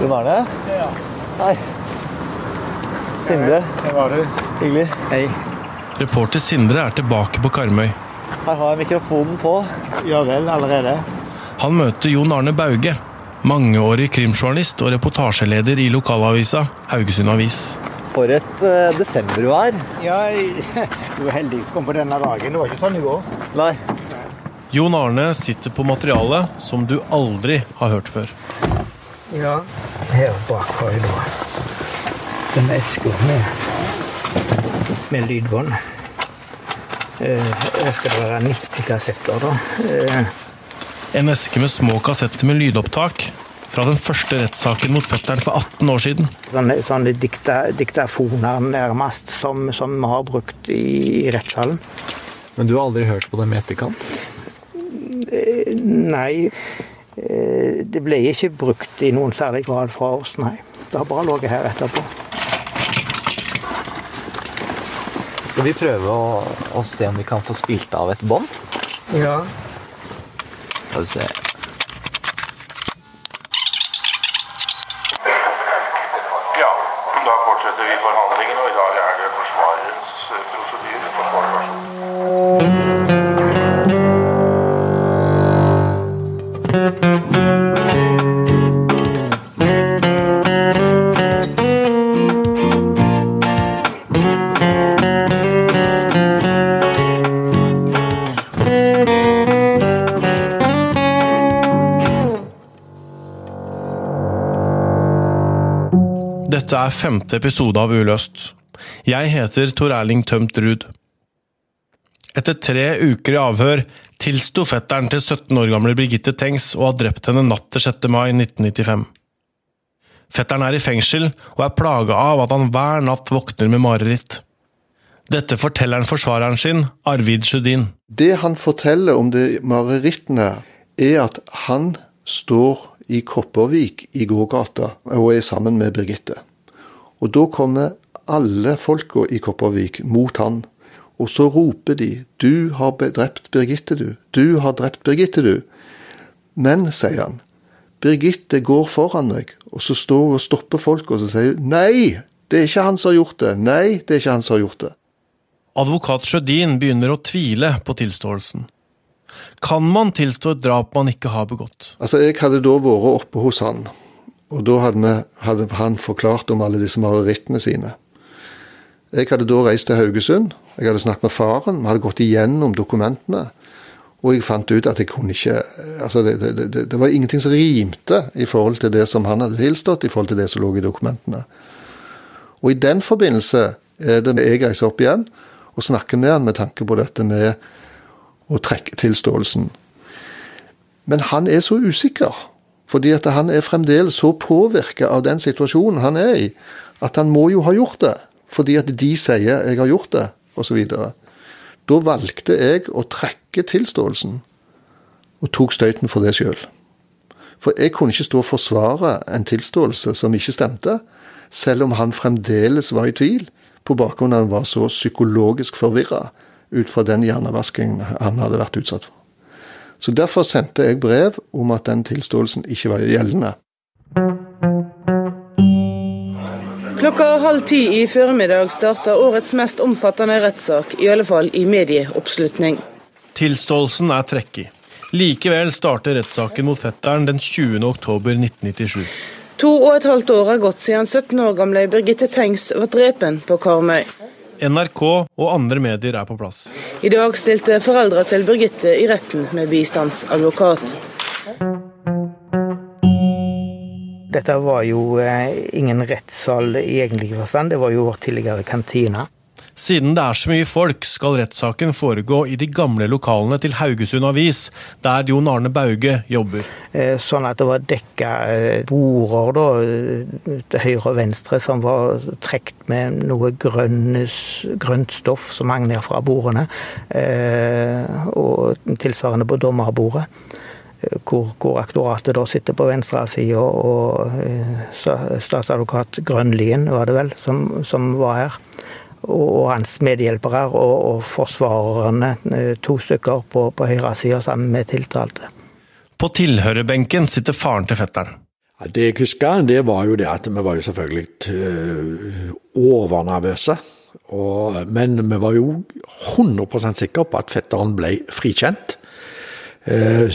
Jon Arne? Ja. Hei. Sindre. Her var du. Hyggelig. Hei. Reporter Sindre er tilbake på Karmøy. Her har jeg mikrofonen på. Ja vel, allerede? Han møter Jon Arne Bauge, mangeårig krimjournalist og reportasjeleder i lokalavisa Haugesund Avis. For et uh, desembervær. Ja, du er heldig som kom på denne dagen. Det var ikke sånn i går. Nei. Jon Arne sitter på materiale som du aldri har hørt før. Ja, her bak har jeg da denne eska med, med lydbånd. Eh, Her skal det være 90 kassetter, da. Eh, En eske med små kassetter med lydopptak fra den første rettssaken mot fetteren for 18 år siden. Sånne, sånne dikta, diktafoner nærmest, som, som vi har brukt i, i rettssalen. Men du har aldri hørt på dem i etterkant? Nei, eh, det ble ikke brukt i noen særlig grad fra oss, nei. Det har bare ligget her etterpå. Skal vi prøve å, å se om vi kan få spilt av et bånd? Ja. Skal vi se. Ja, da fortsetter vi forhandlingene, og i dag er det forsvarerens eh, prosedyre. Er femte episode av Uløst. Jeg heter Tor Erling Tømt Ruud. Etter tre uker i avhør tilsto fetteren til 17 år gamle Birgitte Tengs å ha drept henne natt til 6. mai 1995. Fetteren er i fengsel og er plaga av at han hver natt våkner med mareritt. Dette forteller han forsvareren sin, Arvid Sjødin. Det han forteller om de marerittene, er at han står i Kopervik i gågata og er sammen med Birgitte. Og da kommer alle folka i Kopervik mot han, og så roper de 'Du har drept Birgitte, du. Du har drept Birgitte, du'. Men, sier han, Birgitte går foran meg, og så står hun og stopper folk, og så sier hun 'Nei, det er ikke han som har gjort det'. Nei, det er ikke han som har gjort det. Advokat Sjødin begynner å tvile på tilståelsen. Kan man tilstå et drap man ikke har begått? Altså, Jeg hadde da vært oppe hos han, og da hadde, vi, hadde han forklart om alle disse marerittene sine. Jeg hadde da reist til Haugesund, jeg hadde snakket med faren, vi hadde gått igjennom dokumentene, og jeg fant ut at jeg kunne ikke altså det, det, det, det var ingenting som rimte i forhold til det som han hadde tilstått, i forhold til det som lå i dokumentene. Og i den forbindelse er det jeg reiser opp igjen og snakker med han med tanke på dette med å trekke tilståelsen. Men han er så usikker, fordi at han er fremdeles så påvirket av den situasjonen han er i, at han må jo ha gjort det, fordi at de sier 'jeg har gjort det', osv. Da valgte jeg å trekke tilståelsen, og tok støyten for det sjøl. For jeg kunne ikke stå og forsvare en tilståelse som ikke stemte, selv om han fremdeles var i tvil, på bakgrunn av at han var så psykologisk forvirra ut fra den hjernevaskingen han hadde vært utsatt for. Så derfor sendte jeg brev om at den tilståelsen ikke var gjeldende. Klokka halv ti i formiddag starta årets mest omfattende rettssak, i alle fall i medieoppslutning. Tilståelsen er trekket. Likevel starter rettssaken mot fetteren den 20. oktober 1997. To og et halvt år har gått siden 17 år gamle Birgitte Tengs var drepen på Karmøy. NRK og andre medier er på plass. I dag stilte foreldra til Birgitte i retten med bistandsadvokat. Dette var jo eh, ingen rettssal i egentlig forstand, det var jo vår tidligere kantine. Siden det er så mye folk, skal rettssaken foregå i de gamle lokalene til Haugesund Avis, der Jon Arne Bauge jobber. Eh, Sånn at det var dekka eh, border da, eh, til høyre og venstre som var trukket med noe grønnes, grønt stoff som hang ned fra bordene. Og tilsvarende på dommerbordet. Hvor, hvor aktoratet da sitter på venstre side, og og sta- statsadvokat Grønlien var det vel, som, som var her. Og, og hans medhjelpere og, og forsvarerne, eh, to stykker på, på høyre side sammen med tiltalte. På tilhørerbenken sitter faren til fetteren. Ja, det jeg husker, det var jo det at vi var jo selvfølgelig uh, overnervøse. Og, men vi var jo 100% sikre på at fetteren ble frikjent. Uh,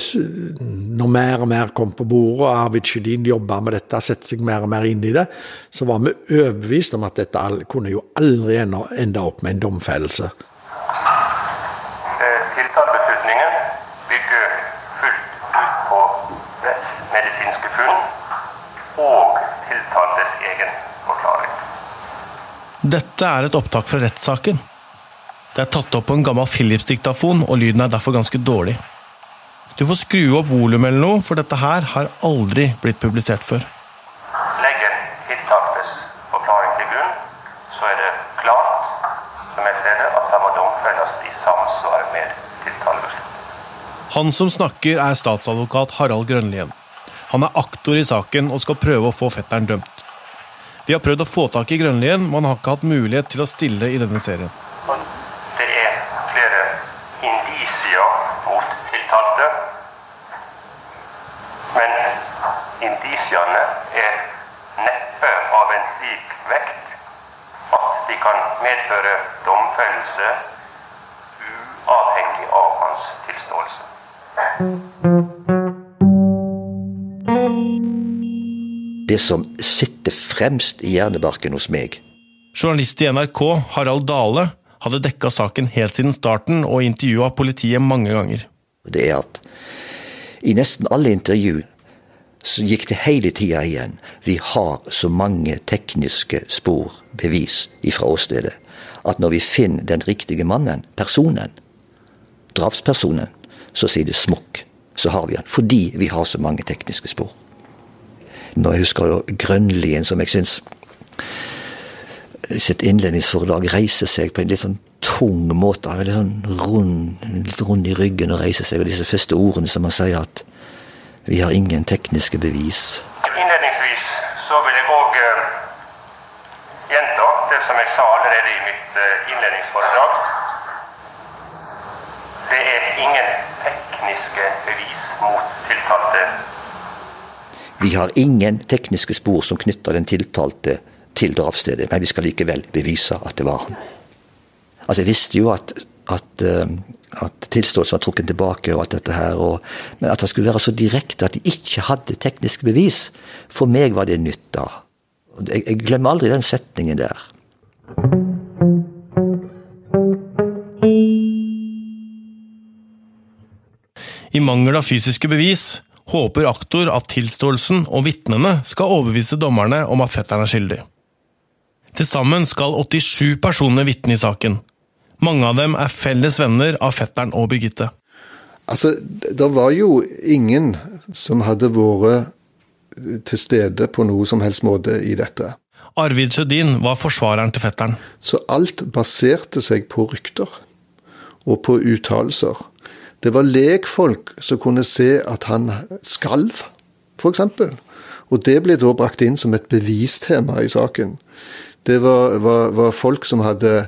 når mer og mer kom på bordet, og Arvid Sjødin jobba med dette, sette seg mer og mer inn i det, så var vi overbevist om at dette kunne jo aldri ende opp med en domfellelse. Eh, Tiltalebeslutningen bygger fullt ut på rettsmedisinske funn og tiltaltes egen forklaring. Dette er et opptak fra rettssaken. Det er tatt opp på en gammel Philips-diktafon, og lyden er derfor ganske dårlig. Du får skru opp volumet eller noe, for dette her har aldri blitt publisert før. Legger tiltaktes forklaring til grunn, så er det klart, som jeg ser det, at han må domfelles i samsvar med tiltalebeslutningen. Han som snakker, er statsadvokat Harald Grønlien. Han er aktor i saken og skal prøve å få fetteren dømt. Vi har prøvd å få tak i Grønlien, men han har ikke hatt mulighet til å stille i denne serien. Og Det er flere indisier mot tiltalte, men indisiene er neppe av en slik vekt at de kan medføre domfellelse uavhengig av hans tilståelse. Det som sitter fremst i hjernebarken hos meg, Journalist i NRK, Harald Dale, hadde dekka saken helt siden starten og intervjua politiet mange ganger. det er at i nesten alle intervju så gikk det hele tida igjen. Vi har så mange tekniske spor, bevis, ifra åstedet, at når vi finner den riktige mannen, personen, drapspersonen, så sier det smukk. Så har vi han. Fordi vi har så mange tekniske spor. Når jeg husker Grønlien, som jeg syns sitt innledningsforedrag reiser seg på en litt sånn tung måte. Litt sånn rund, litt rund i ryggen og reiser seg. Og disse første ordene som han sier at vi har ingen tekniske bevis. Innledningsvis så vil jeg òg gjenta det som jeg sa allerede i mitt eh, innledningsforedrag. Det er ingen tekniske bevis mot tiltalte. Vi har ingen tekniske spor som knytter den tiltalte til drapsstedet, men vi skal likevel bevise at det var han. Altså, jeg visste jo at, at, eh, at tilståelsen var trukket tilbake, og at dette her, og, men at det skulle være så direkte at de ikke hadde tekniske bevis, for meg var det nytt da. Jeg, jeg glemmer aldri den setningen der. I mangel av fysiske bevis håper aktor at tilståelsen og vitnene skal overbevise dommerne om at fetteren er skyldig. Til sammen skal 87 personer vitne i saken. Mange av dem er felles venner av fetteren og Birgitte. Altså, det var jo ingen som hadde vært til stede på noe som helst måte i dette. Arvid Sjødin var forsvareren til fetteren. Så alt baserte seg på rykter og på uttalelser. Det var lekfolk som kunne se at han skalv, f.eks. Og det ble da brakt inn som et bevistema i saken. Det var, var, var folk som hadde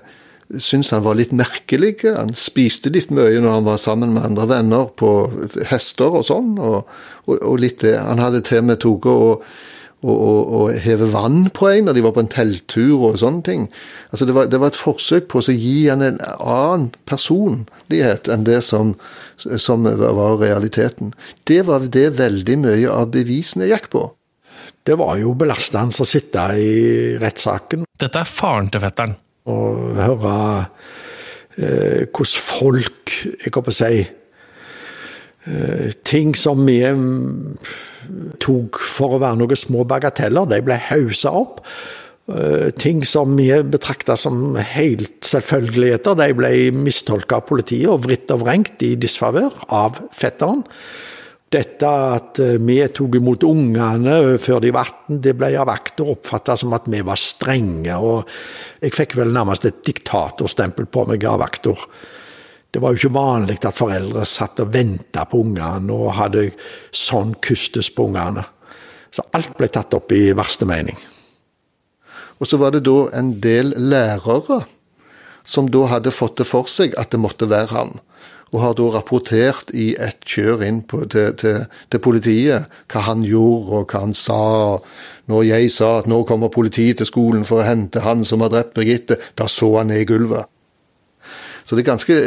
syntes han var litt merkelig. Han spiste litt mye når han var sammen med andre venner på hester og sånn. Og, og, og litt det. Han hadde til og med tatt og, og, og, og heve vann på en når de var på en telttur og sånne ting. Altså det var, det var et forsøk på å gi han en annen personlighet enn det som, som var realiteten. Det var det veldig mye av bevisene gikk på. Det var jo belastende å sitte i rettssaken Dette er faren til fetteren. Og høre eh, hvordan folk Jeg holdt på si eh, Ting som vi mm, tok for å være noen små bagateller, de ble hausa opp. Eh, ting som vi betrakta som helt selvfølgeligheter, de ble mistolka av politiet og vridd og vrengt i disfavør av fetteren. Dette at eh, vi tok imot ungene før de var 18, det ble av vakter oppfatta som at vi var strenge. og Jeg fikk vel nærmest et diktatorstempel på meg av vakter. Det var jo ikke vanlig at foreldre satt og venta på ungene og hadde sånn kustus på ungene. Så alt ble tatt opp i verste mening. Og så var det da en del lærere som da hadde fått det for seg at det måtte være han. Og har da rapportert i ett kjør inn på, til, til, til, politiet hva han gjorde og hva han sa. Når jeg sa at nå kommer politiet til skolen for å hente han som har drept Birgitte, da så han ned i gulvet. Så det er ganske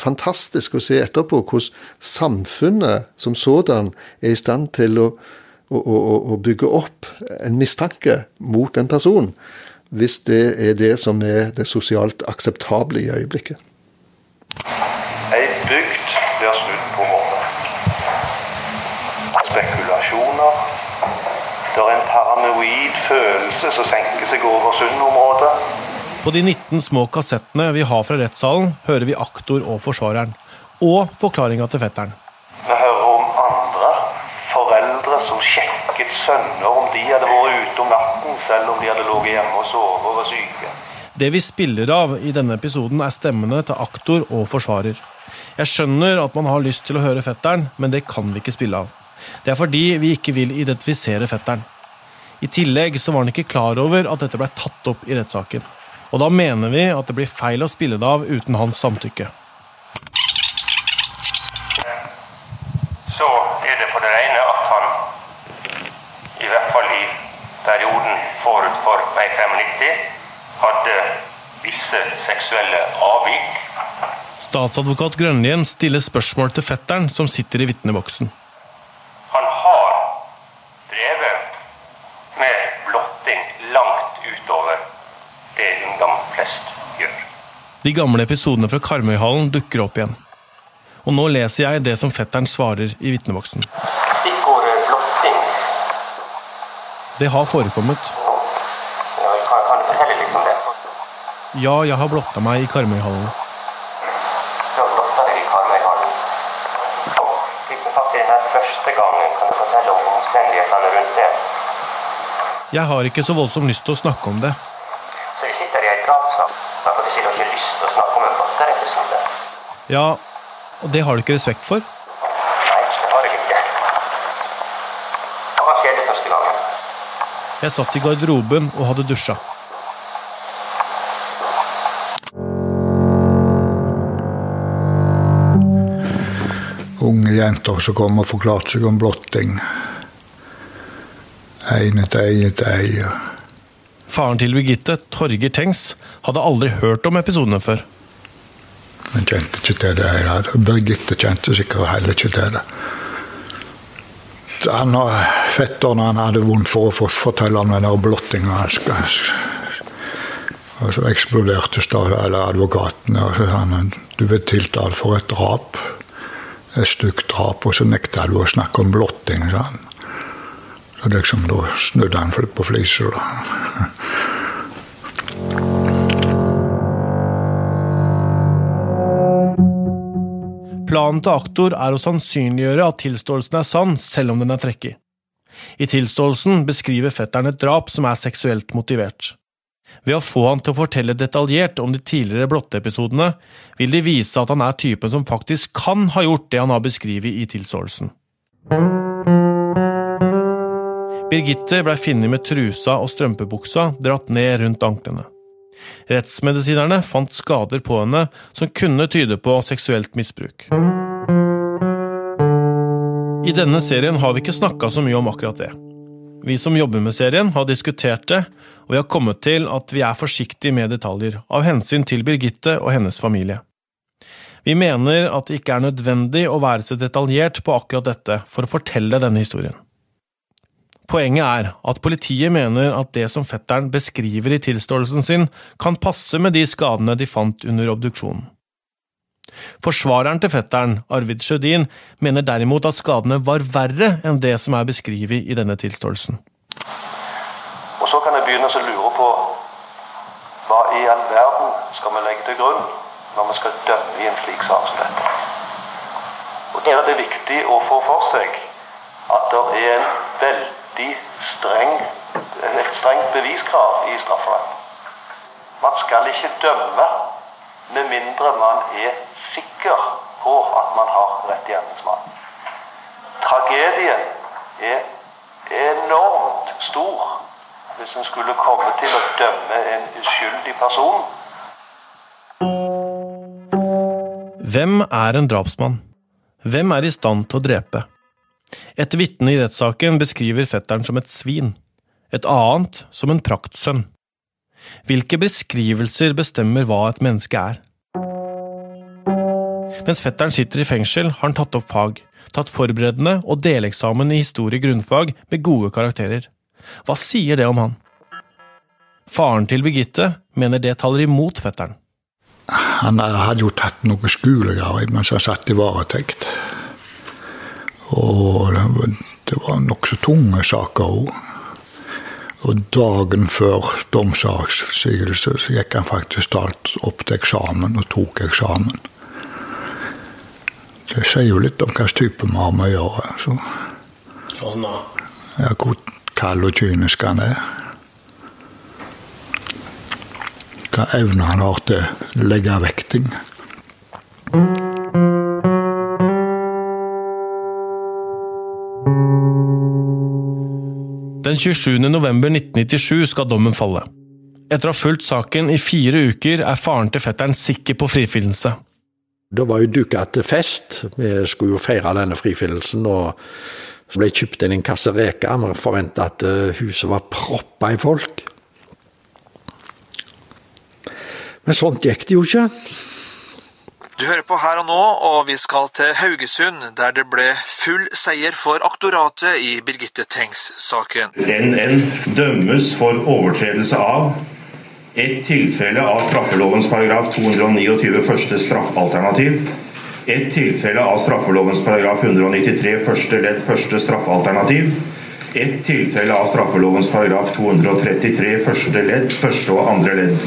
fantastisk å se etterpå hvordan samfunnet som sådan er i stand til å, å, å, å bygge opp en mistanke mot en person, hvis det er det som er det sosialt akseptable i øyeblikket. Ei bygd blir snudd på hodet. Spekulasjoner. Det er paranoid følelse som senker seg over Sund-området. På de 19 små kassettene vi har fra rettssalen, hører vi aktor og forsvareren. Og forklaringa til fetteren. Vi hører om andre foreldre som sjekket sønner om de hadde vært ute om natten, selv om de hadde ligget hjemme og sovet og var syke. Det vi spiller av i denne episoden, er stemmene til aktor og forsvarer. Jeg skjønner at man har lyst til å høre fetteren, men det kan vi ikke spille av. Det er fordi vi ikke vil identifisere fetteren. I tillegg så var han ikke klar over at dette ble tatt opp i rettssaken. Og da mener vi at det blir feil å spille det av uten hans samtykke. Så er det på det rene at han, i hvert fall i perioden forut for vei 95, hadde visse seksuelle avvik Statsadvokat Grønlien stiller spørsmål til fetteren som sitter i vitneboksen. Han har drevet med blotting langt utover det ungdom flest gjør. De gamle episodene fra Karmøyhallen dukker opp igjen. Og nå leser jeg det som fetteren svarer i vitneboksen. Stikkordet blotting. Det har forekommet. Ja, kan, kan du fortelle litt om det? Ja, jeg har blotta meg i Karmøyhallen. Du har blotta deg i Karmøyhallen. Fikk er fatt i den her første gangen, kan du fortelle om omstendighetene rundt det? Jeg har ikke så voldsomt lyst til å snakke om det. Så vi sitter i ei men for du sier du har ikke lyst til å snakke om en batteriepisode. Ja, og det har du ikke respekt for? Nei, det har jeg ikke. Hva skjedde første gangen? Jeg satt i garderoben og hadde dusja. unge jenter som kom og forklarte seg om blotting. Én etter én etter én. Faren til Birgitte, Torger Tengs, hadde aldri hørt om episodene før. Men kjente ikke til det hele. Birgitte kjente sikkert heller ikke til det. Han, fetteren han hadde vondt for å fortelle om den blottinga. Og så eksploderte advokaten. og så han, Du ble tiltalt for et drap et stygt drap, og så nekta du å snakke om blotting, sa han. Så liksom, da snudde han på flisa, da. Planen til aktor er å sannsynliggjøre at tilståelsen er sann, selv om den er trekkig. I tilståelsen beskriver fetteren et drap som er seksuelt motivert. Ved å få han til å fortelle detaljert om de tidligere blotteepisodene, vil de vise at han er typen som faktisk kan ha gjort det han har beskrevet i tilståelsen. Birgitte blei funnet med trusa og strømpebuksa dratt ned rundt anklene. Rettsmedisinerne fant skader på henne som kunne tyde på seksuelt misbruk. I denne serien har vi ikke snakka så mye om akkurat det. Vi som jobber med serien, har diskutert det, og vi har kommet til at vi er forsiktige med detaljer, av hensyn til Birgitte og hennes familie. Vi mener at det ikke er nødvendig å være så detaljert på akkurat dette for å fortelle denne historien. Poenget er at politiet mener at det som fetteren beskriver i tilståelsen sin, kan passe med de skadene de fant under obduksjonen. Forsvareren til fetteren, Arvid Sjødin, mener derimot at skadene var verre enn det som er beskrevet i denne tilståelsen. Og så kan jeg begynne å lure på hva i all verden skal vi legge til grunn når vi skal dømme i en slik sak som dette. Og Der er det viktig å få for seg at det er en veldig streng, et strengt beviskrav i strafferett. Man skal ikke dømme med mindre man er sikker på at man har rett gjerningsmann. Tragedien er enormt stor hvis en skulle komme til å dømme en uskyldig person. Hvem er en drapsmann? Hvem er i stand til å drepe? Et vitne i rettssaken beskriver fetteren som et svin, et annet som en praktsønn. Hvilke beskrivelser bestemmer hva et menneske er? Mens fetteren sitter i fengsel, har han tatt opp fag, tatt forberedende og deleksamen i historie grunnfag med gode karakterer. Hva sier det om han? Faren til Birgitte mener det taler imot fetteren. Han hadde jo tatt noe skolearbeid mens han satt i varetekt. Og det var nokså tunge saker òg. Og dagen før domsavsigelse så gikk han faktisk alt opp til eksamen og tok eksamen. Det sier jo litt om hvilken type vi har med å gjøre. Så. Sånn da? Ja, hvor kald og kynisk han er. Hva evne han har til å legge vekting. Den 27. november 1997 skal dommen falle. Etter å ha fulgt saken i fire uker er faren til fetteren sikker på frifinnelse. Da var jo duka til fest. Vi skulle jo feire denne frifinnelsen. og Så ble kjøpt inn en kasse reker. Vi forventa at eh, huset var proppa i folk. Men sånt gikk det jo ikke. Du hører på Her og nå, og vi skal til Haugesund, der det ble full seier for aktoratet i Birgitte Tengs-saken. NN dømmes for overtredelse av et tilfelle av straffelovens paragraf 229 første straffalternativ. Et tilfelle av straffelovens paragraf 193 første ledd første straffalternativ. Et tilfelle av straffelovens paragraf 233 første ledd første og andre ledd.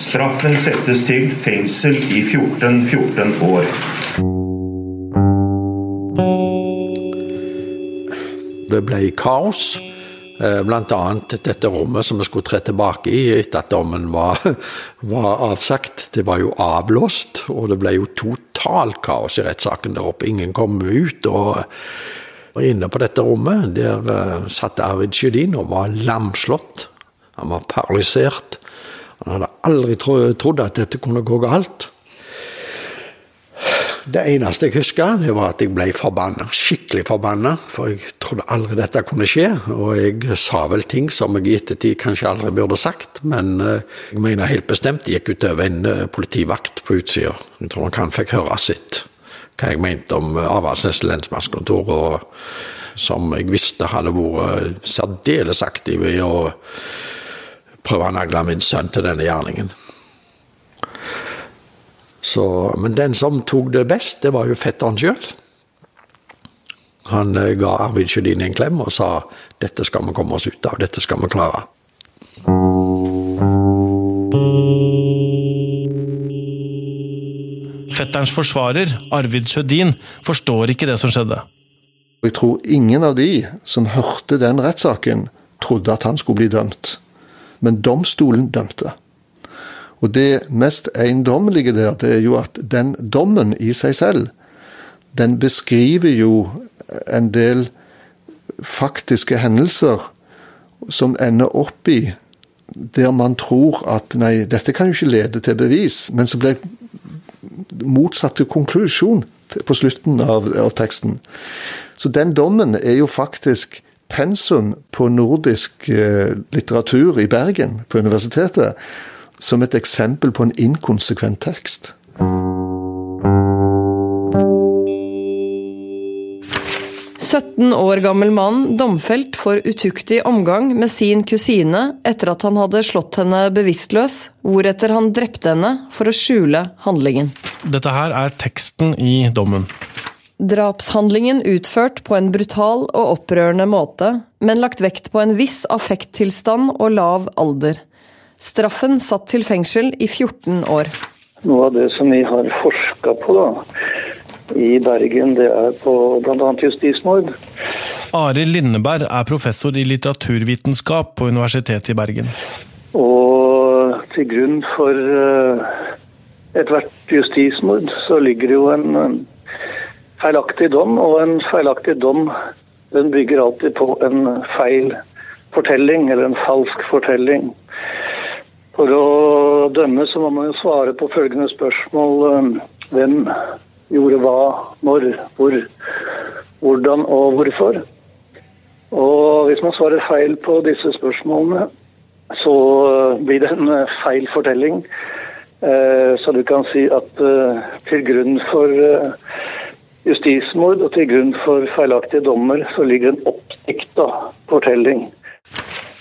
Straffen settes til fengsel i 14 14 år. Det ble kaos. Bl.a. blant annet dette rommet som vi skulle tre tilbake i etter at dommen var, var avsagt. Det var jo avlåst, og det ble jo totalt kaos i rettssaken der oppe. Ingen kom ut. og og inne på dette rommet der uh, satt Arvid Sjødin og var lamslått. Han var paralysert. Han hadde aldri tro trodd at dette kunne gå galt. Det eneste jeg husker, det var at jeg ble forbanna. Skikkelig forbanna. For jeg trodde aldri dette kunne skje. Og jeg sa vel ting som jeg i ettertid kanskje aldri burde sagt. Men eh, jeg mener helt bestemt det gikk utover en eh, politivakt på utsida. Jeg tror han fikk høre sitt. Hva jeg mente om eh, Avaldsnes lensmannskontor. Som jeg visste hadde vært særdeles aktiv i å prøve å nagle min sønn til denne gjerningen. Så, men den som tok det best, det var jo fetteren sjøl. Han eh, ga Arvid Sjødin en klem og sa dette skal vi komme oss ut av, dette skal vi klare. Fetterens forsvarer, Arvid Sjødin, forstår ikke det som skjedde. Jeg tror ingen av de som hørte den rettssaken, trodde at han skulle bli dømt. Men domstolen dømte. Og det mest eiendommelige der, det er jo at den dommen i seg selv, den beskriver jo en del faktiske hendelser som ender opp i der man tror at nei, dette kan jo ikke lede til bevis, men så blir motsatt til konklusjon på slutten av, av teksten. Så den dommen er jo faktisk pensum på nordisk eh, litteratur i Bergen, på universitetet, som et eksempel på en inkonsekvent tekst. år gammel mann domfelt for utuktig omgang med sin kusine etter at han hadde slått henne bevisstløs, hvoretter han drepte henne for å skjule handlingen. Dette her er teksten i dommen. Drapshandlingen utført på en brutal og opprørende måte, men lagt vekt på en viss affekttilstand og lav alder. Straffen satt til fengsel i 14 år. Noe av det som vi har forska på da, i Bergen, det er på bl.a. justismord. Arild Lindeberg er professor i litteraturvitenskap på Universitetet i Bergen. Og til grunn for uh, ethvert justismord så ligger det jo en feilaktig dom, og en feilaktig dom den bygger alltid på en feil fortelling, eller en falsk fortelling. For å dømme så må man jo svare på følgende spørsmål. hvem gjorde hva, når, hvor, hvordan og hvorfor. Og hvis man svarer feil på disse spørsmålene, så blir det en feil fortelling. Så du kan si at til grunn for justismord og til grunn for feilaktige dommer, så ligger en oppdikta fortelling.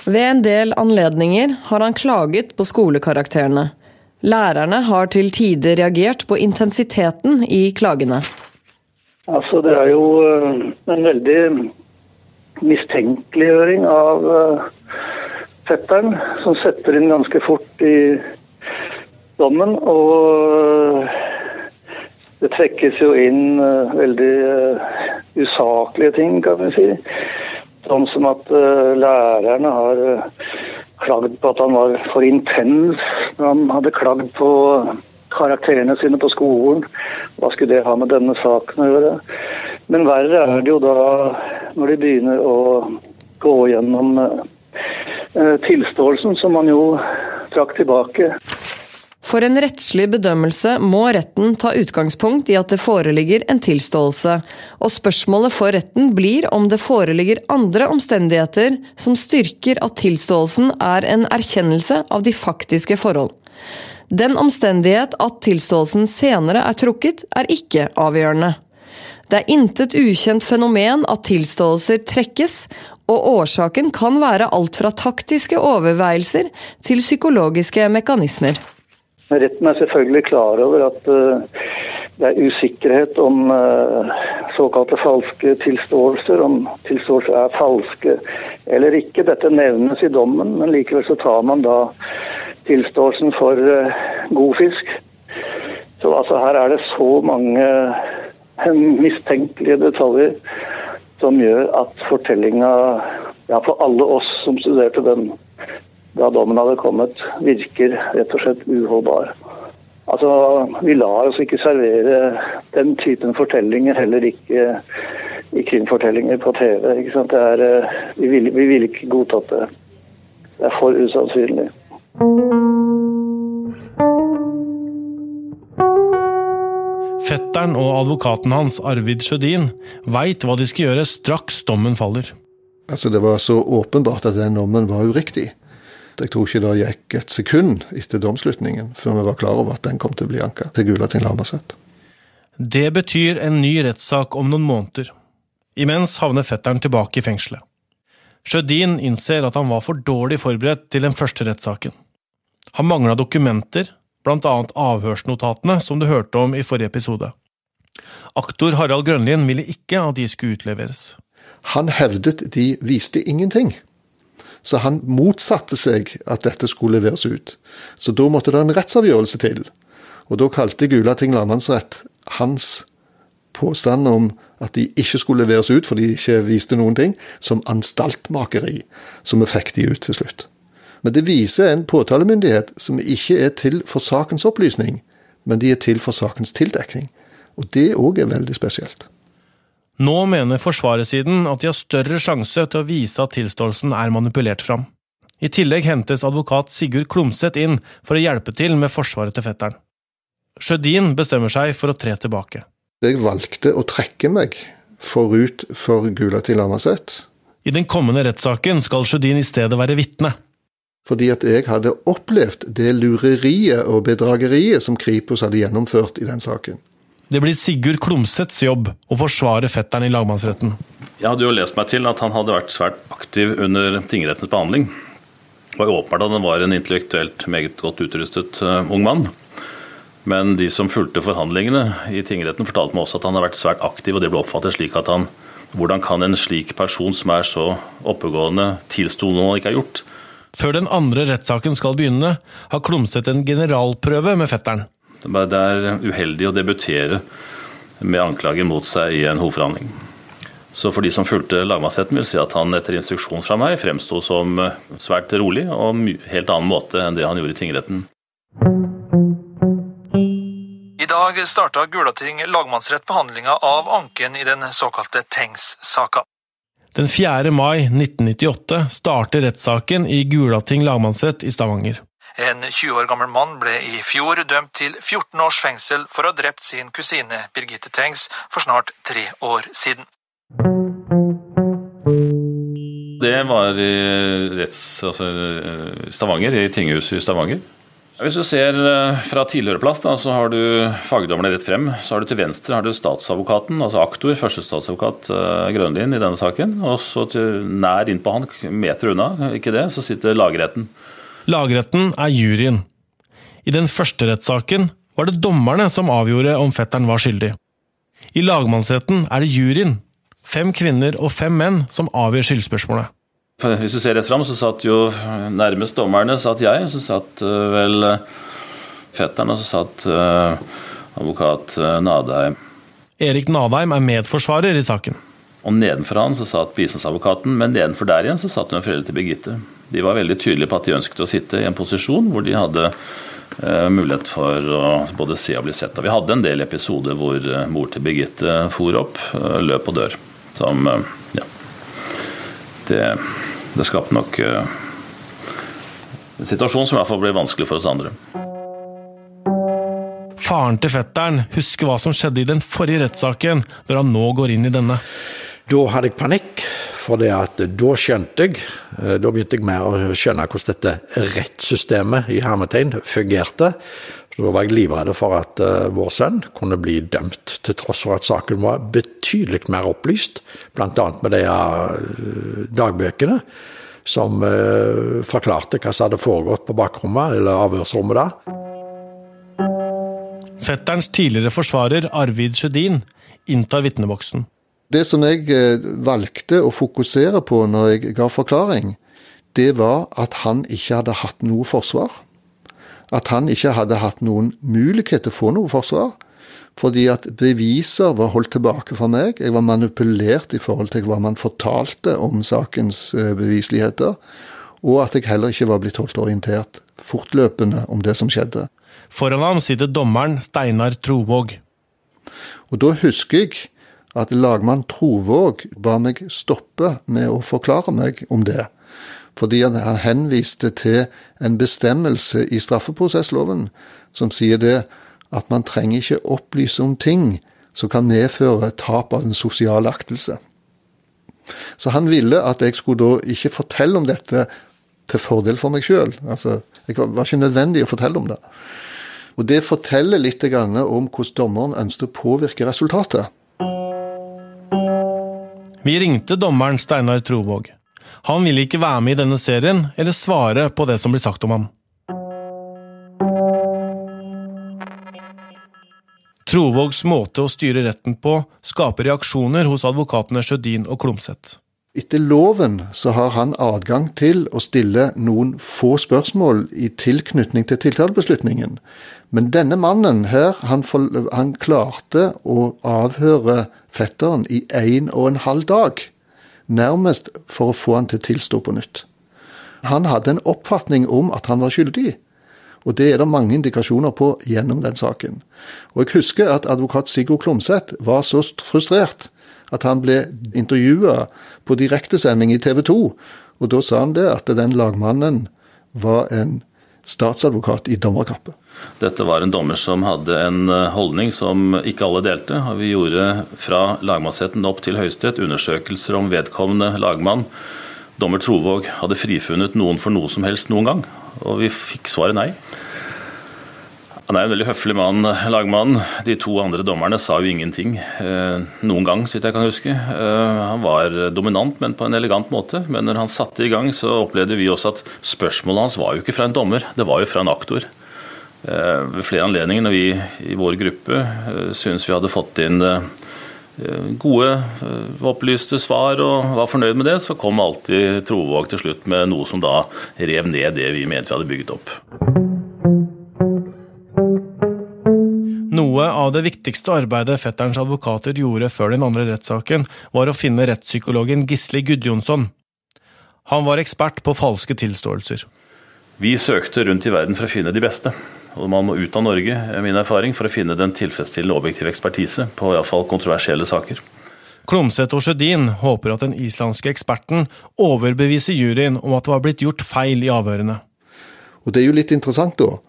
Ved en del anledninger har han klaget på skolekarakterene. Lærerne har til tider reagert på intensiteten i klagene. Altså, det er jo eh, en veldig mistenkeliggjøring av eh, fetteren, som setter inn ganske fort i dommen. Og det trekkes jo inn uh, veldig uh, usaklige ting, kan vi si. Sånn som at uh, lærerne har klagd på at han var for intens. når Han hadde klagd på karakterene sine på skolen. Hva skulle det ha med denne saken å gjøre? Men verre er det jo da når de begynner å gå gjennom tilståelsen, som man jo trakk tilbake. For en rettslig bedømmelse må retten ta utgangspunkt i at det foreligger en tilståelse, og spørsmålet for retten blir om det foreligger andre omstendigheter som styrker at tilståelsen er en erkjennelse av de faktiske forhold. Den omstendighet at tilståelsen senere er trukket, er ikke avgjørende. Det er intet ukjent fenomen at tilståelser trekkes, og årsaken kan være alt fra taktiske overveielser til psykologiske mekanismer. Retten er selvfølgelig klar over at uh, det er usikkerhet om uh, såkalte falske tilståelser, om tilståelser er falske eller ikke. Dette nevnes i dommen, men likevel så tar man da tilståelsen for uh, god fisk. Så altså her er det så mange mistenkelige detaljer som gjør at fortellinga, ja for alle oss som studerte den da dommen hadde kommet, virker rett og slett uholdbar. Altså, Vi lar oss ikke servere den typen fortellinger, heller ikke i krimfortellinger på TV. ikke sant? Er, eh, vi, vil, vi vil ikke godtatt det. Det er for usannsynlig. Fetteren og advokaten hans, Arvid Sjødin, veit hva de skal gjøre straks dommen faller. Altså, Det var så åpenbart at den dommen var uriktig. Jeg tror ikke det gikk et sekund etter domslutningen før vi var klar over at den kom til å bli anka til Gulating lagmannsrett. Det betyr en ny rettssak om noen måneder. Imens havner fetteren tilbake i fengselet. Sjødin innser at han var for dårlig forberedt til den første rettssaken. Han mangla dokumenter, blant annet avhørsnotatene som du hørte om i forrige episode. Aktor Harald Grønlien ville ikke at de skulle utleveres. Han hevdet de viste ingenting. Så han motsatte seg at dette skulle leveres ut. Så da måtte det en rettsavgjørelse til. Og da kalte Gulating lagmannsrett hans påstand om at de ikke skulle leveres ut fordi de ikke viste noen ting, som anstaltmakeri. Så vi fikk de ut til slutt. Men det viser en påtalemyndighet som ikke er til for sakens opplysning, men de er til for sakens tildekning. Og det òg er veldig spesielt. Nå mener forsvarersiden at de har større sjanse til å vise at tilståelsen er manipulert fram. I tillegg hentes advokat Sigurd Klomsæt inn for å hjelpe til med forsvaret til fetteren. Sjødin bestemmer seg for å tre tilbake. Jeg valgte å trekke meg forut for Gulati Lamaset. I den kommende rettssaken skal Sjødin i stedet være vitne. Fordi at jeg hadde opplevd det lureriet og bedrageriet som Kripos hadde gjennomført i den saken. Det blir Sigurd Klomsæts jobb å forsvare fetteren i lagmannsretten. Jeg hadde jo lest meg til at han hadde vært svært aktiv under tingrettens behandling. Det var åpenbart at han var en intellektuelt meget godt utrustet uh, ung mann. Men de som fulgte forhandlingene i tingretten, fortalte meg også at han har vært svært aktiv, og det ble oppfattet slik at han Hvordan kan en slik person som er så oppegående, tilstå noe han ikke har gjort? Før den andre rettssaken skal begynne, har Klomsæt en generalprøve med fetteren. Det er uheldig å debutere med anklager mot seg i en hovedforhandling. Så for de som fulgte lagmannsretten, vil si at han etter instruksjon fra meg fremsto som eh, svært rolig og helt annen måte enn det han gjorde i tingretten. I dag starta Gulating lagmannsrett behandlinga av anken i den såkalte Tengs-saka. Den 4. mai 1998 starter rettssaken i Gulating lagmannsrett i Stavanger. En 20 år gammel mann ble i fjor dømt til 14 års fengsel for å ha drept sin kusine Birgitte Tengs for snart tre år siden. Det var i retts, altså, Stavanger, i tinghuset i Stavanger. Hvis du ser eh, fra tidligere plass, da, så har du fagdommerne rett frem. Så har du til venstre har du statsadvokaten, altså aktor, førstestatsadvokat uh, Grønlien i denne saken. Og så til nær innpå han, meter unna, ikke det, så sitter lagretten. Lagretten er juryen. I den første rettssaken var det dommerne som avgjorde om fetteren var skyldig. I lagmannsretten er det juryen, fem kvinner og fem menn, som avgjør skyldspørsmålet. Hvis du ser rett fram, så satt jo nærmest dommerne satt jeg, så satt uh, vel fetteren, og så satt uh, advokat Nadheim. Erik Nadheim er medforsvarer i saken. Og nedenfor han så satt bistandsadvokaten, men nedenfor der igjen så satt hun foreldre til Birgitte. De var veldig tydelige på at de ønsket å sitte i en posisjon hvor de hadde mulighet for å både se og bli sett. Og vi hadde en del episoder hvor mor til Birgitte for opp, løp og dør. Som ja, det det skapte nok en situasjon som i hvert fall ble vanskelig for oss andre. Faren til fetteren husker hva som skjedde i den forrige rettssaken, når han nå går inn i denne. Da hadde jeg panikk, for det at da skjønte jeg eh, Da begynte jeg mer å skjønne hvordan dette rettssystemet i hermetegn fungerte. Så da var jeg livredd for at uh, vår sønn kunne bli dømt, til tross for at saken var betydelig mer opplyst, bl.a. med de uh, dagbøkene som forklarte hva som hadde foregått på bakrommet eller avhørsrommet da. Fetterens tidligere forsvarer Arvid Sjødin inntar vitneboksen. Det som jeg valgte å fokusere på når jeg ga forklaring, det var at han ikke hadde hatt noe forsvar at han ikke hadde hatt noen mulighet til å få noe forsvar. Fordi at beviser var holdt tilbake for meg. Jeg var manipulert i forhold til hva man fortalte om sakens beviseligheter. bevisligheter. Og at jeg heller ikke var blitt holdt orientert fortløpende om det som skjedde. Foran ham sitter dommeren Steinar Trovåg. Og da husker jeg at lagmann Trovåg ba meg stoppe med å forklare meg om det fordi han henviste til en bestemmelse i straffeprosessloven som sier det at man trenger ikke opplyse om ting som kan medføre tap av den sosiale aktelse. Så han ville at jeg skulle da ikke fortelle om dette til fordel for meg sjøl. Altså, det var ikke nødvendig å fortelle om det. Og det forteller litt om hvordan dommeren ønsket å påvirke resultatet. Vi ringte dommeren Steinar Trovåg. Han ville ikke være med i denne serien eller svare på det som blir sagt om ham. Trovågs måte å styre retten på skaper reaksjoner hos advokatene Sjødin og Klomsæt. Etter loven så har han adgang til å stille noen få spørsmål i tilknytning til tiltalebeslutningen. Men denne mannen her, han, for, han klarte å avhøre fetteren i en og en halv dag nærmest for å få han til å tilstå på nytt. Han hadde en oppfatning om at han var skyldig, og det er det mange indikasjoner på gjennom den saken. Og jeg husker at advokat Sigurd Klomsæt var så frustrert at han ble intervjua på direktesending i TV 2, og da sa han det at den lagmannen var en statsadvokat i dommerkappe. Dette var en dommer som hadde en eh, holdning som ikke alle delte. Vi gjorde fra lagmannsretten opp til Høyesterett undersøkelser om vedkommende lagmann, dommer Trovåg, hadde frifunnet noen for noe som helst noen gang. Og vi fikk svaret nei. Han er en veldig høflig mann, lagmannen. De to andre dommerne sa jo ingenting eh, noen gang, så vidt jeg kan huske. Eh, han var dominant, men på en elegant måte. Men når han satte i gang, så opplevde vi også at spørsmålet hans var jo ikke fra en dommer, det var jo fra en aktor. Eh, ved flere anledninger når vi i vår gruppe syntes vi hadde fått inn gode, opplyste svar og var fornøyd med det, så kom alltid Trovåg til slutt med noe som da rev ned det vi mente vi hadde bygget opp. Noe av det viktigste arbeidet fetterens advokater gjorde før den andre rettssaken, var å finne rettspsykologen Gisli Gudjonsson. Han var ekspert på falske tilståelser. Vi søkte rundt i verden for å finne de beste. Og man må ut av Norge, er min erfaring, for å finne den tilfredsstillende objektive ekspertise på iallfall kontroversielle saker. Klomsæt og Sjødin håper at den islandske eksperten overbeviser juryen om at det var blitt gjort feil i avhørene. Og det er jo litt interessant, da,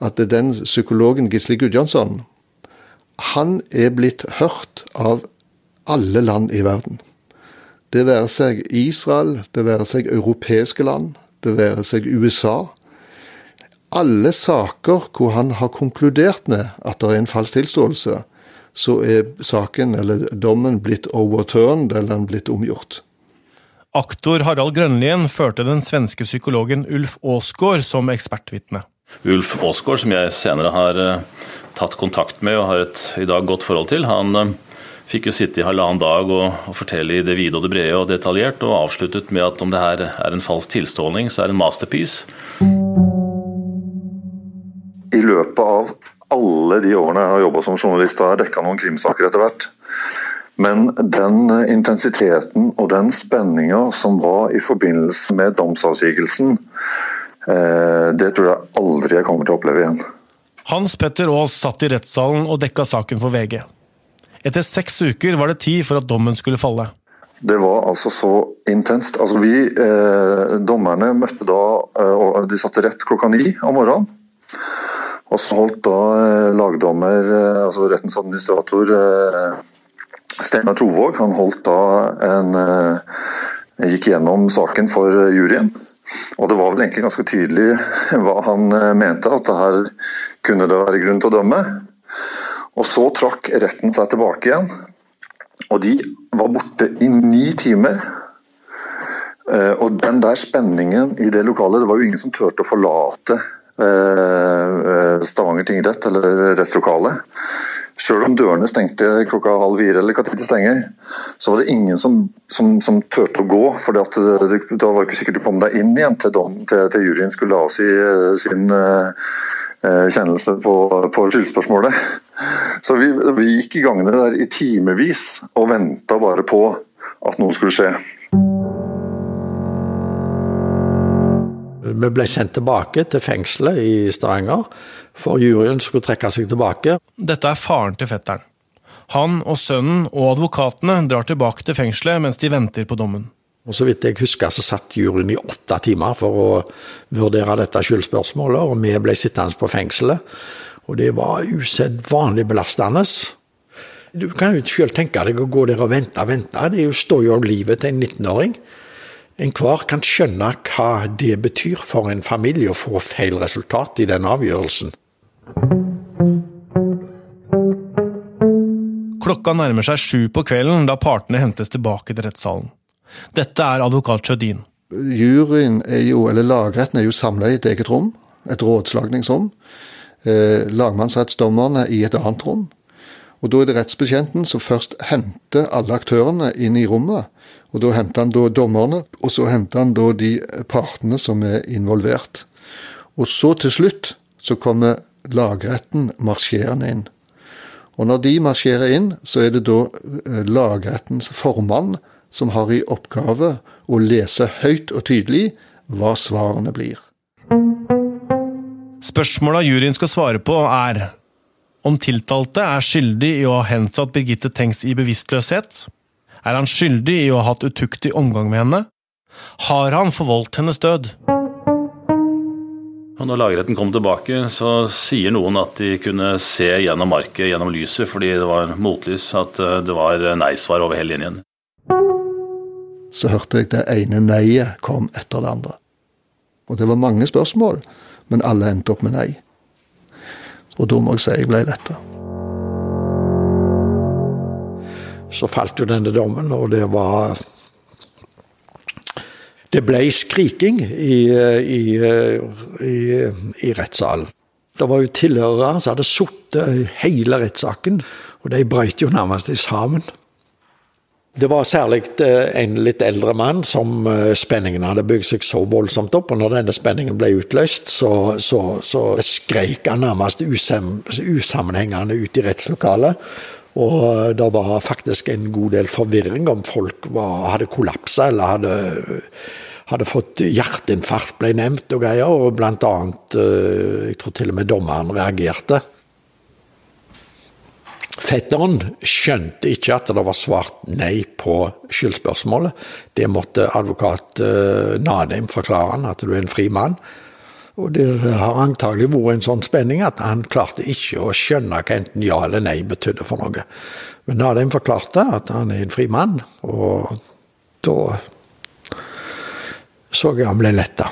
at den psykologen Gisle Gudjonsson, han er blitt hørt av alle land i verden. Det være seg Israel, det være seg europeiske land, det være seg USA. Alle saker hvor han har konkludert med at det er en falsk tilståelse, så er saken eller dommen blitt overturned eller den blitt omgjort. Aktor Harald Grønlien førte den svenske psykologen Ulf Aasgaard som ekspertvitne. Ulf Aasgaard, som jeg senere har eh, tatt kontakt med og har et i dag godt forhold til, han eh, fikk jo sitte i halvannen dag og, og, fortelle i det vide og det brede og detaljert, og avsluttet med at om det her er en falsk tilståling, så er det en masterpiece. I løpet av alle de årene jeg har jobba som journalist, har jeg dekka noen krimsaker etter hvert. Men den intensiteten og den spenninga som var i forbindelse med domsavsigelsen, det tror jeg aldri jeg kommer til å oppleve igjen. Hans Petter Aas satt i rettssalen og dekka saken for VG. Etter seks uker var det tid for at dommen skulle falle. Det var altså så intenst. Altså vi, eh, Dommerne møtte da eh, og De satte rett klokka ni om morgenen. Og så holdt da eh, lagdommer, eh, altså rettens administrator, eh, Steinar Trovåg han holdt da en eh, gikk gjennom saken for juryen. Og det var vel egentlig ganske tydelig hva han eh, mente, at det her kunne det være grunn til å dømme. Og så trakk retten seg tilbake igjen. Og de var borte i ni timer. Eh, og den der spenningen i det lokalet, det var jo ingen som turte å forlate Stavanger tingrett eller rettslokalet. Selv om dørene stengte klokka halv fire, eller hva tid de stenger, så var det ingen som, som, som turte å gå. For da var det, ikke sikkert du kom deg inn igjen til, dom, til, til juryen skulle avsi eh, sin uh, kjennelse på, på skyldspørsmålet. Så vi, vi gikk i gangene der i timevis og venta bare på at noe skulle skje. Vi ble sendt tilbake til fengselet i Stavanger, for juryen skulle trekke seg tilbake. Dette er faren til fetteren. Han og sønnen og advokatene drar tilbake til fengselet mens de venter på dommen. Og Så vidt jeg husker, så satt juryen i åtte timer for å vurdere dette skyldspørsmålet, og vi ble sittende på fengselet. Og det var usedvanlig belastende. Du kan jo selv tenke deg å gå der og vente og vente. Det står jo om livet til en 19-åring. Enhver kan skjønne hva det betyr for en familie å få feil resultat i den avgjørelsen. Klokka nærmer seg sju på kvelden da partene hentes tilbake til rettssalen. Dette er advokat Sjødin. Juryen er jo, eller Lagretten er jo samla i et eget rom, et rådslagningsrom. Eh, lagmannsrettsdommerne i et annet rom. Og Da er det rettsbetjenten som først henter alle aktørene inn i rommet og Da henter han da dommerne, og så henter han da de partene som er involvert. Og så til slutt så kommer lagretten marsjerende inn. Og når de marsjerer inn, så er det da eh, lagrettens formann som har i oppgave å lese høyt og tydelig hva svarene blir. Spørsmåla juryen skal svare på, er om tiltalte er skyldig i å ha hensatt Birgitte Tengs i bevisstløshet, er han skyldig i å ha hatt utuktig omgang med henne? Har han forvoldt hennes død? Og når lagretten kom tilbake, så sier noen at de kunne se gjennom market, gjennom lyset, fordi det var motlys, at eh, det var nei-svar over hele linjen. Så hørte jeg det ene nei-et kom etter det andre. Og det var mange spørsmål, men alle endte opp med nei. Og da må jeg si jeg ble letta. så falt jo denne dommen, og det var Det ble skriking i, i, i, i rettssalen. Det var jo tilhørere som hadde sittet hele rettssaken, og de brøt jo nærmest sammen. Det var særlig eh, en litt eldre mann som eh, spenningen hadde bygd seg så voldsomt opp, og når denne spenningen ble utløst, så, så, så skreik han nærmest usam, usammenhengende ut i rettslokalet. Og det var faktisk en god del forvirring om folk var, hadde kollapsa eller hadde, hadde, fått hjerteinfarkt, ble nevnt og greier. Og blant annet, eh, jeg tror til og med dommeren reagerte. Fetteren skjønte ikke at det var svart nei på skyldspørsmålet. Det måtte advokat eh, Nadheim forklare han, at du er en fri mann. Og det har antagelig vært en sånn spenning at han klarte ikke å skjønne hva enten ja eller nei betydde for noe. Men da hadde en forklart det, at han er en fri mann, og da så jeg han ble letta.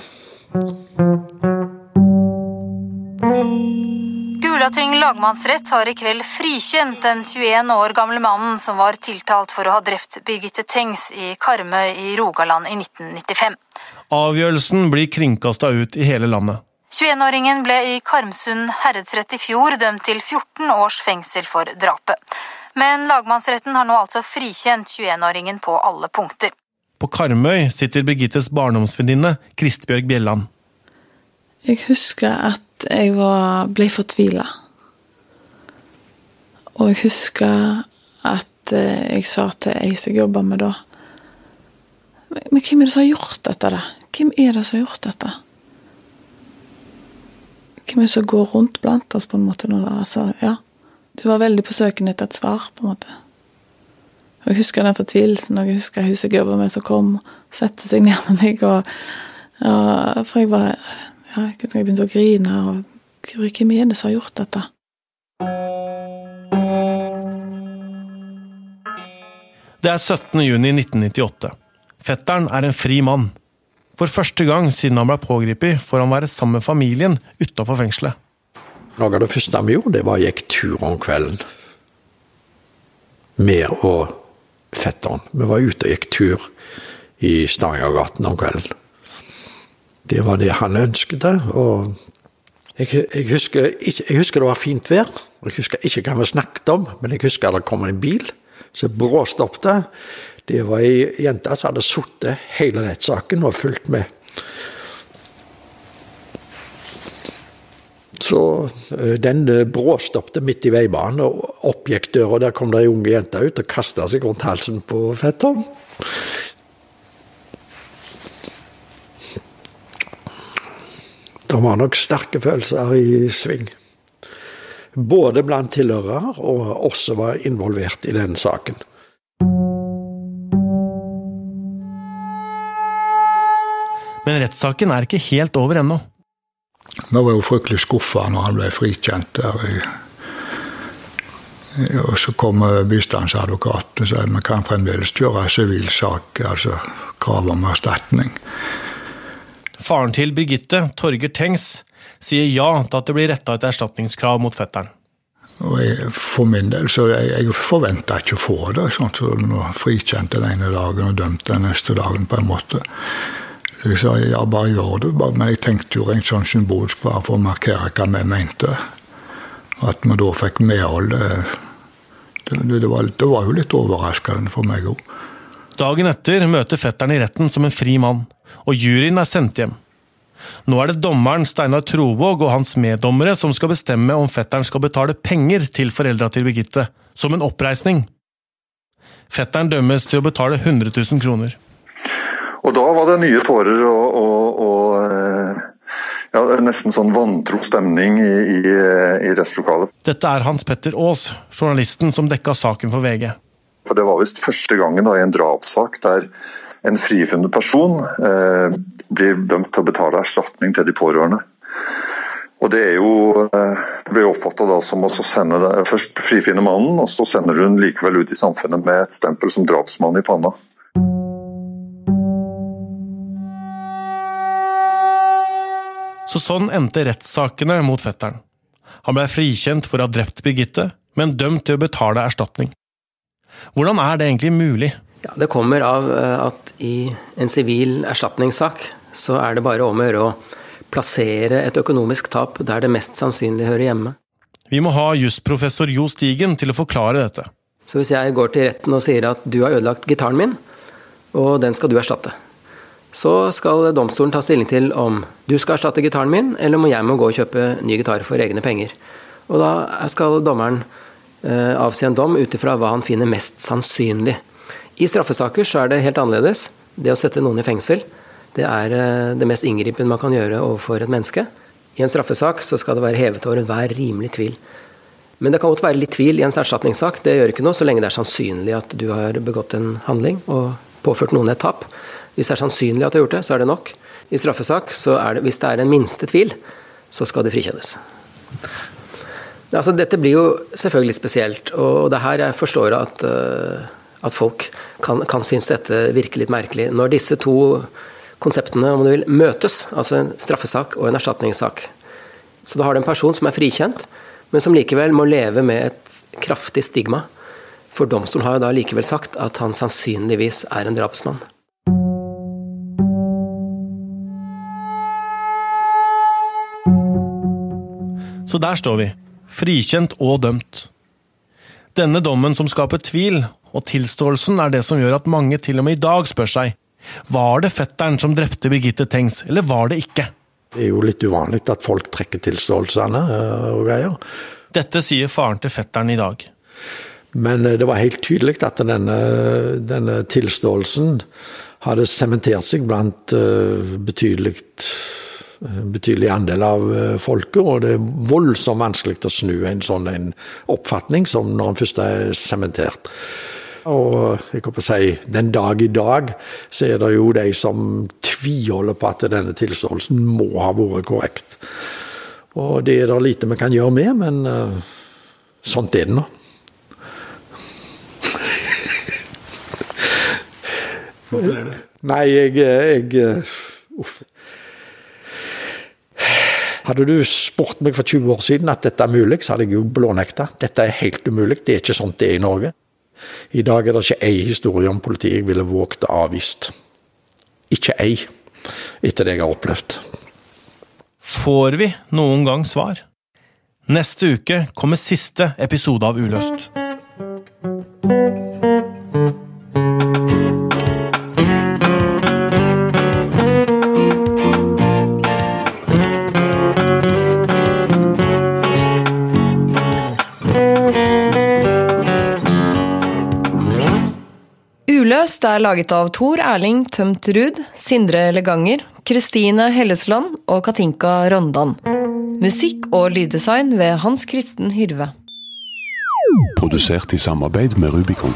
Gulating lagmannsrett har i kveld frikjent den 21 år gamle mannen som var tiltalt for å ha drept Birgitte Tengs i Karmøy i Rogaland i 1995. Avgjørelsen blir kringkasta ut i hele landet. 21-åringen ble i Karmsund herredsrett i fjor dømt til 14 års fengsel for drapet. Men lagmannsretten har nå altså frikjent 21-åringen på alle punkter. På Karmøy sitter Birgittes barndomsvenninne Kristbjørg Bjelland. Jeg husker at jeg var, ble fortvila. Og jeg husker at eh, jeg sa til ei som jeg jobba med da Men hvem er det som har gjort dette, da? Hvem er det som har gjort dette? Hvem er det som går rundt blant oss, på en måte? Nå, altså, ja. Du var veldig på søken etter et svar, på en måte. Og Jeg husker den fortvilelsen, og jeg husker huset jeg jobba med, som kom og satte seg ned med meg. Og, og, for jeg var ja, Jeg begynte å grine. og Hvem er det som har gjort dette? Det er 17. juni 1998. Fetteren er en fri mann. For første gang siden han ble pågrepet, får han være sammen med familien utafor fengselet. Noe av det første vi gjorde, det var å gikk tur om kvelden. Med og fetteren. Vi var ute og gikk tur i Stavangergaten om kvelden. Det var det han ønsket. og jeg, jeg, husker, jeg, husker, det var fint vær. Jeg husker ikke hva vi snakket om, men jeg husker det kom en bil som bråstoppet. Det var ei jente som hadde sittet hele rettssaken og fulgt med. Så den bråstoppet midt i veibanen, og opp gikk døra. Der kom det ei unge jente ut og kasta seg rundt halsen på fetteren. Det var nok sterke følelser i sving. Både blant tilhørere og oss som var involvert i den saken. Men rettssaken er ikke helt over ennå. Nå var jo fryktelig skuffa når han ble frikjent der. Og så kom bistandsadvokaten og sa at vi kan fremdeles kjøre sivil sak, altså krav om erstatning. Faren til Birgitte, Torger Tengs, sier ja til at det blir retta et erstatningskrav mot fetteren. Og jeg, for min del så jeg, jeg forventa ikke å få det. sånn så Frikjent den ene dagen og dømt den neste dagen, på en måte. Jeg sa ja, bare gjør det. Men jeg tenkte jo rent sånn symbolsk bare for å markere hva vi mente. At vi da fikk medhold, det, det, det, var, det var jo litt overraskende for meg òg. Dagen etter møter fetteren i retten som en fri mann, og juryen er sendt hjem. Nå er det dommeren Steinar Trovåg og hans meddommere som skal bestemme om fetteren skal betale penger til foreldra til Birgitte, som en oppreisning. Fetteren dømmes til å betale 100 000 kroner. Og da var det nye tårer og, og, og ja, nesten sånn vantro stemning i, i, i restlokalet. Dette er Hans Petter Aas, journalisten som dekka saken for VG. For Det var visst første gangen da, i en drapssak der en frifunnet person eh, blir dømt til å betale erstatning til de pårørende. Og Det er jo, eh, det blir oppfatta som å sende det, først frifinne mannen, og så sender du den likevel ut i samfunnet med et stempel som drapsmann i panna. Så sånn endte rettssakene mot fetteren. Han ble frikjent for å ha drept Birgitte, men dømt til å betale erstatning. Hvordan er det egentlig mulig? Ja, det kommer av eh, at i en sivil erstatningssak så er det bare om å gjøre å plassere et økonomisk tap der det mest sannsynlig hører hjemme. Vi må ha jusprofessor Jo Stigen til å forklare dette. Så hvis jeg går til retten og sier at du har ødelagt gitaren min, og den skal du erstatte, så skal domstolen ta stilling til om du skal erstatte gitaren min, eller om jeg må gå og kjøpe ny gitar for egne penger. Og da skal dommeren eh, avsi en dom ut ifra hva han finner mest sannsynlig. I straffesaker så er det helt annerledes. Det å sette noen i fengsel, det er eh, det mest inngripende man kan gjøre overfor et menneske. I en straffesak så skal det være hevet over enhver rimelig tvil. Men det kan godt være litt tvil i en erstatningssak. Det gjør ikke noe så lenge det er sannsynlig at du har begått en handling og påført noen et tap. Hvis det er sannsynlig at det har gjort det, så er det nok. I straffesak, det, hvis det er en minste tvil, så skal det frikjennes. Altså, dette blir jo selvfølgelig spesielt, og det er her jeg forstår at, uh, at folk kan, kan synes dette virker litt merkelig. Når disse to konseptene om du vil, møtes, altså en straffesak og en erstatningssak. Så da har du en person som er frikjent, men som likevel må leve med et kraftig stigma. For domstolen har jo da likevel sagt at han sannsynligvis er en drapsmann. Så der står vi, frikjent og dømt. Denne dommen som skaper tvil, og tilståelsen er det som gjør at mange til og med i dag spør seg var det fetteren som drepte Birgitte Tengs, eller var det ikke? Det er jo litt uvanlig at folk trekker tilståelsene eh, og greier. Dette sier faren til fetteren i dag. Men eh, det var helt tydelig at denne, denne tilståelsen hadde sementert seg blant uh, betydelig betydelig andel av eh, folket, og det er voldsomt vanskelig å snu en sånn en oppfatning som når den først er sementert. Og jeg kan si, den dag i dag så er det jo de som tviholder på at denne tilståelsen må ha vært korrekt. Og det er det lite vi kan gjøre med, men sånt er det nå. Hvorfor er det? Nei, jeg, jeg Uff. Hadde du spurt meg for 20 år siden at dette er mulig, så hadde jeg jo blånekta. Dette er helt umulig. Det er ikke sånn det er i Norge. I dag er det ikke ei historie om politiet jeg ville våget å avvist. Ikke ei, etter det jeg har opplevd. Får vi noen gang svar? Neste uke kommer siste episode av Uløst. Uløst er laget av Tor Erling Tømt Ruud, Sindre Leganger, Kristine Hellesland og Katinka Rondan. Musikk og lyddesign ved Hans Kristen Hyrve. Produsert i samarbeid med Rubicon.